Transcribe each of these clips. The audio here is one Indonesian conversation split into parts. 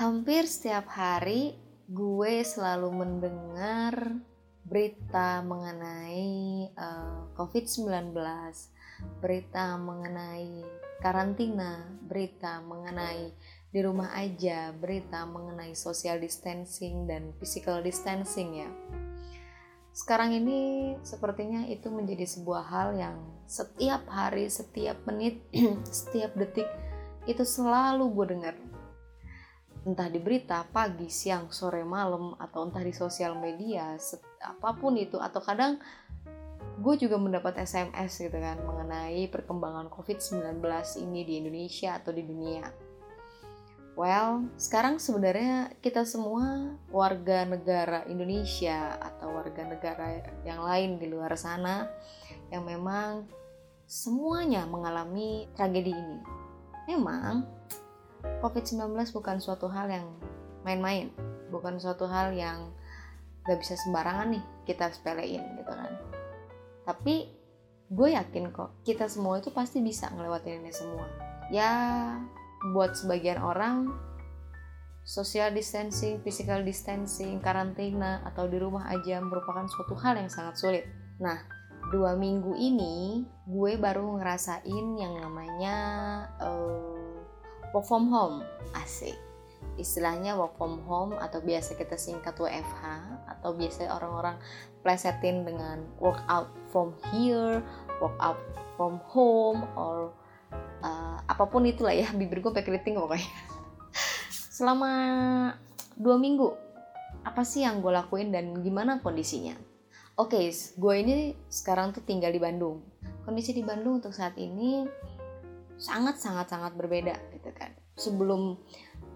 Hampir setiap hari gue selalu mendengar berita mengenai uh, COVID-19, berita mengenai karantina, berita mengenai di rumah aja, berita mengenai social distancing dan physical distancing ya. Sekarang ini sepertinya itu menjadi sebuah hal yang setiap hari, setiap menit, setiap detik itu selalu gue dengar entah di berita pagi, siang, sore, malam atau entah di sosial media apa pun itu atau kadang gue juga mendapat SMS gitu kan mengenai perkembangan COVID-19 ini di Indonesia atau di dunia. Well, sekarang sebenarnya kita semua warga negara Indonesia atau warga negara yang lain di luar sana yang memang semuanya mengalami tragedi ini. Memang COVID-19 bukan suatu hal yang main-main, bukan suatu hal yang gak bisa sembarangan nih kita sepelein gitu kan. Tapi gue yakin kok kita semua itu pasti bisa ngelewatin ini semua. Ya buat sebagian orang social distancing, physical distancing, karantina atau di rumah aja merupakan suatu hal yang sangat sulit. Nah, dua minggu ini gue baru ngerasain yang namanya uh, work from home. Asik. Istilahnya work from home atau biasa kita singkat WFH atau biasa orang-orang plesetin dengan work out from here work out from home or uh, apa pun itulah ya. Bibir gue keriting pokoknya. Selama dua minggu apa sih yang gue lakuin dan gimana kondisinya? Oke okay, gue ini sekarang tuh tinggal di Bandung. Kondisi di Bandung untuk saat ini sangat sangat sangat berbeda gitu kan. Sebelum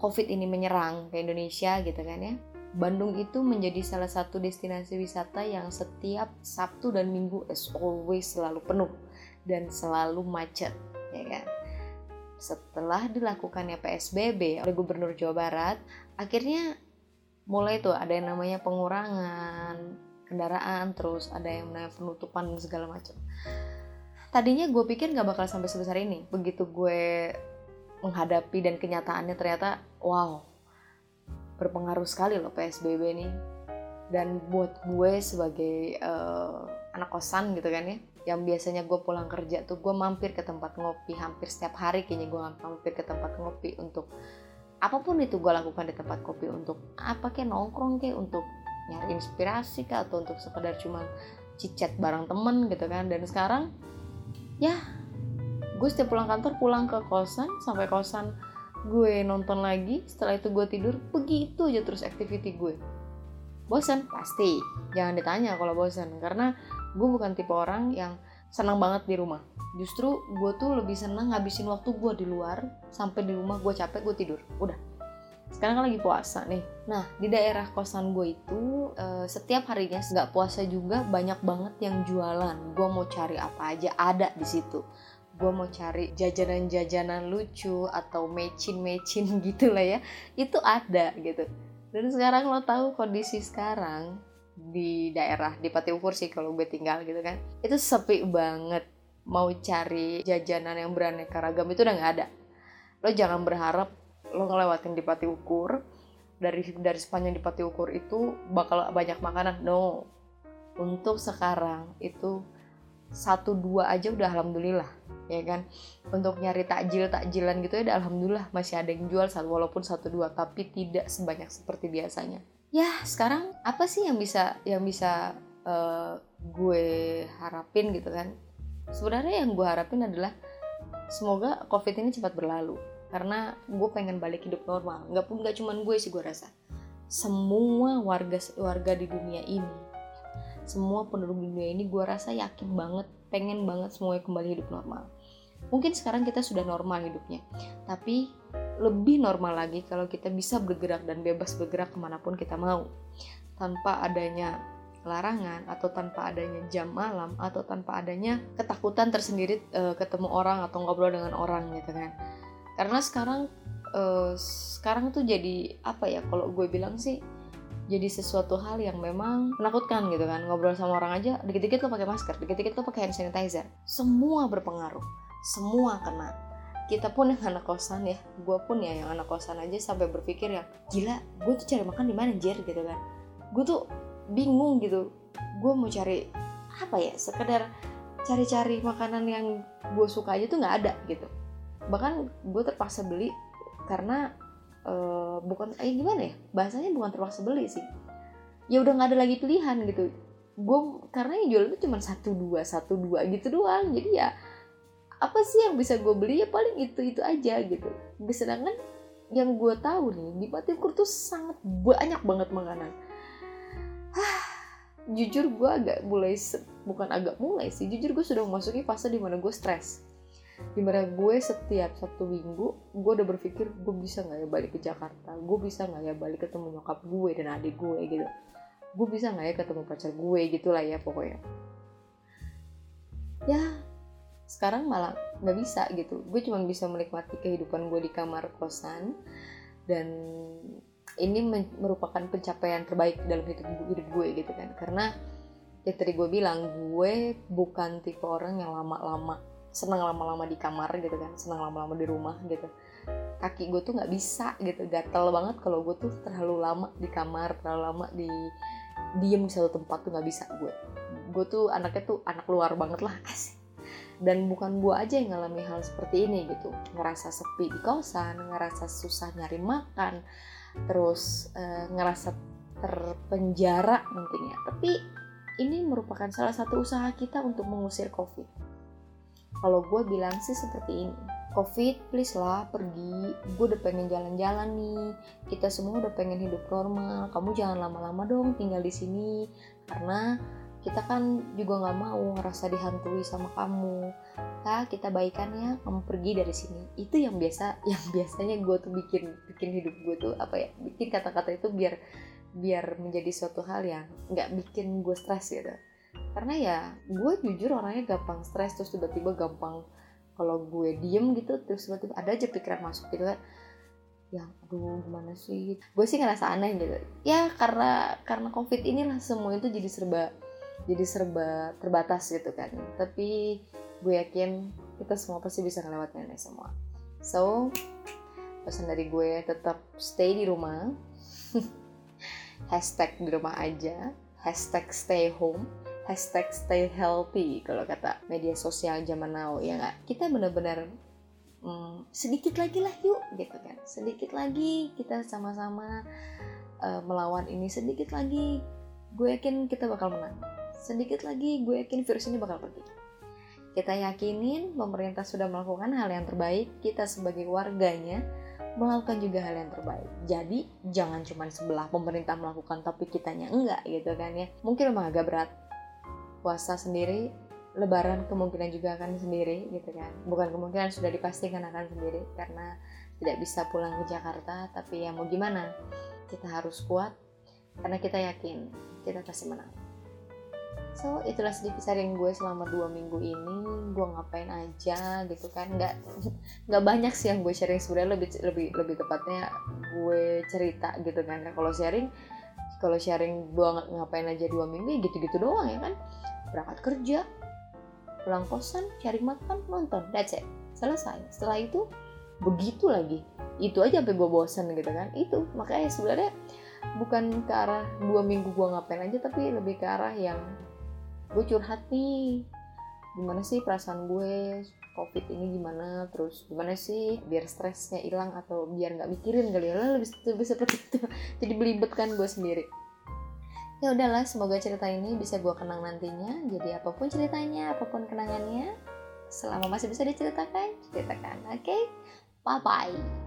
covid ini menyerang ke Indonesia gitu kan ya Bandung itu menjadi salah satu destinasi wisata yang setiap Sabtu dan Minggu as always selalu penuh dan selalu macet ya kan. Setelah dilakukannya PSBB oleh Gubernur Jawa Barat akhirnya mulai tuh ada yang namanya pengurangan kendaraan terus ada yang namanya penutupan segala macam tadinya gue pikir nggak bakal sampai sebesar ini. Begitu gue menghadapi dan kenyataannya ternyata wow berpengaruh sekali loh PSBB ini. Dan buat gue sebagai uh, anak kosan gitu kan ya yang biasanya gue pulang kerja tuh gue mampir ke tempat ngopi hampir setiap hari. Kayaknya gue mampir ke tempat ngopi untuk apa pun itu gue lakukan di tempat kopi untuk apa kayak nongkrong kayak untuk nyari inspirasi kah atau untuk sekedar cuma cicat bareng temen gitu kan. Dan sekarang ya gue setiap pulang kantor pulang ke kosan sampai kosan gue nonton lagi setelah itu gue tidur begitu aja terus activity gue. Bosan pasti. Jangan ditanya kalau bosan karena gue bukan tipe orang yang senang banget di rumah. Justru gue tuh lebih senang ngabisin waktu gue di luar sampai di rumah gue capek gue tidur. Udah sekarang kan lagi puasa nih. Nah di daerah kosan gue itu uh, setiap harinya nggak puasa juga banyak banget yang jualan. Gue mau cari apa aja ada di situ. Gue mau cari jajanan-jajanan lucu atau mecin-mecin gitu lah ya. Itu ada gitu. Dan sekarang lo tahu kondisi sekarang di daerah di Pati Ukur sih kalau gue tinggal gitu kan. Itu sepi banget. Mau cari jajanan yang beraneka ragam itu udah nggak ada. Lo jangan berharap lo ngelewatin di Pati Ukur dari dari sepanjang di Pati Ukur itu bakal banyak makanan. No. Untuk sekarang itu satu dua aja udah alhamdulillah ya kan? Untuk nyari takjil takjilan gitu ya udah alhamdulillah masih ada yang jual walaupun satu dua tapi tidak sebanyak seperti biasanya. Ya sekarang apa sih yang bisa yang bisa uh, gue harapin gitu kan? Sebenarnya yang gue harapin adalah semoga covid ini cepat berlalu karena gue pengen balik hidup normal. Nggak pun nggak cuman gue sih gue rasa. Semua warga warga di dunia ini semua penduduk dunia ini gue rasa yakin banget pengen banget semuanya kembali hidup normal. Mungkin sekarang kita sudah normal hidupnya tapi lebih normal lagi kalau kita bisa bergerak dan bebas bergerak ke mana pun kita mau. Tanpa adanya larangan atau tanpa adanya jam malam atau tanpa adanya ketakutan tersendiri e, ketemu orang atau ngobrol dengan orang gitu kan karena sekarang uh, sekarang tuh jadi apa ya kalau gue bilang sih jadi sesuatu hal yang memang menakutkan gitu kan. Ngobrol sama orang aja dikit-dikit lo pakai masker dikit-dikit lo pakai hand sanitizer. Semua berpengaruh. Semua kena. Kita pun yang anak kosan ya gue pun ya yang anak kosan aja sampai berpikir ya gila gue tuh cari makan di mana jer gitu kan. Gue tuh bingung gitu. Gue mau cari apa ya sekedar cari-cari makanan yang gue suka aja tuh nggak ada gitu bahkan gue terpaksa beli karena uh, bukan eh gimana ya? Bahasanya bukan terpaksa beli sih. Ya udah nggak ada lagi pilihan gitu. Gue karena yang jual itu cuma satu dua satu dua gitu doang. Jadi ya apa sih yang bisa gue beli? Ya paling itu itu aja gitu. Sedangkan yang gue tahu nih di Patimkur tuh sangat banyak banget makanan. Jujur gue agak mulai bukan agak mulai sih. Jujur gue sudah memasuki fase di mana gue stres di mana gue setiap satu minggu gue udah berpikir gue bisa nggak ya balik ke Jakarta? Gue bisa nggak ya balik ketemu nyokap gue dan adik gue gitu? Gue bisa nggak ya ketemu pacar gue gitulah ya pokoknya. Ya sekarang malah nggak bisa gitu. Gue cuma bisa menikmati kehidupan gue di kamar kosan dan ini merupakan pencapaian terbaik dalam hidup hidup gue gitu kan. Karena ya tadi gue bilang gue bukan tipe orang yang lama-lama senang lama-lama di kamar gitu kan senang lama-lama di rumah gitu. Kaki gue tuh nggak bisa gitu gatel banget kalau gue tuh terlalu lama di kamar terlalu lama di diem di satu tempat tuh nggak bisa gue gue tuh anaknya tuh anak luar banget lah asik. Dan bukan gue aja yang ngalami hal seperti ini gitu. Ngerasa sepi di kosan ngerasa susah nyari makan terus uh, ngerasa terpenjara mungkin ya tapi ini merupakan salah satu usaha kita untuk mengusir covid kalau gue bilang sih seperti ini covid please lah pergi. Gue udah pengen jalan-jalan nih. Kita semua udah pengen hidup normal. Kamu jangan lama-lama dong tinggal di sini. Karena kita kan juga nggak mau ngerasa dihantui sama kamu. Ya kita baikan ya kamu pergi dari sini. Itu yang biasa yang biasanya gue tuh bikin bikin hidup gue tuh apa ya bikin kata-kata itu biar biar menjadi suatu hal yang nggak bikin gue stres gitu karena ya gue jujur orangnya gampang stres terus tiba-tiba gampang kalau gue diem gitu terus tiba-tiba ada aja pikiran masuk gitu kan. Yang aduh gimana sih? Gue sih ngerasa aneh gitu. Ya karena karena covid inilah semua itu jadi serba jadi serba terbatas gitu kan. Tapi gue yakin kita semua pasti bisa ngelewatin ini semua. So pesan dari gue tetap stay di rumah. Hashtag di rumah aja. Hashtag stay home hashtag stay healthy kalau kata media sosial zaman now ya nggak kita benar-benar hmm, sedikit lagi lah yuk gitu kan sedikit lagi kita sama-sama uh, melawan ini sedikit lagi gue yakin kita bakal menang sedikit lagi gue yakin virus ini bakal pergi. Kita yakinin pemerintah sudah melakukan hal yang terbaik, kita sebagai warganya melakukan juga hal yang terbaik. Jadi jangan cuma sebelah pemerintah melakukan tapi kitanya enggak gitu kan ya. Mungkin memang agak berat. Puasa sendiri, lebaran kemungkinan juga akan sendiri gitu kan. Bukan kemungkinan sudah dipastikan akan sendiri karena tidak bisa pulang ke Jakarta, tapi ya mau gimana? Kita harus kuat karena kita yakin kita pasti menang. So itulah sedikit sharing gue selama dua minggu ini gue ngapain aja gitu kan nggak nggak banyak sih yang gue sharing sebenarnya lebih lebih lebih tepatnya gue cerita gitu kan kalau sharing kalau sharing gue ngapain aja dua minggu ya gitu-gitu doang ya kan berangkat kerja pulang kosan cari makan nonton that's it. Selesai. Setelah itu begitu lagi. Itu aja sampai gue bosan gitu kan. Itu. Makanya sebenarnya bukan ke arah dua minggu gue ngapain aja tapi lebih ke arah yang gue curhat nih. Gimana sih perasaan gue? Covid ini gimana? Terus gimana sih biar stresnya hilang atau biar nggak mikirin kali ya? Lebih, lebih seperti itu. Jadi belibet kan gue sendiri ya udahlah semoga cerita ini bisa gue kenang nantinya jadi apa pun ceritanya apa pun kenangannya selama masih bisa diceritakan ceritakan oke okay? bye bye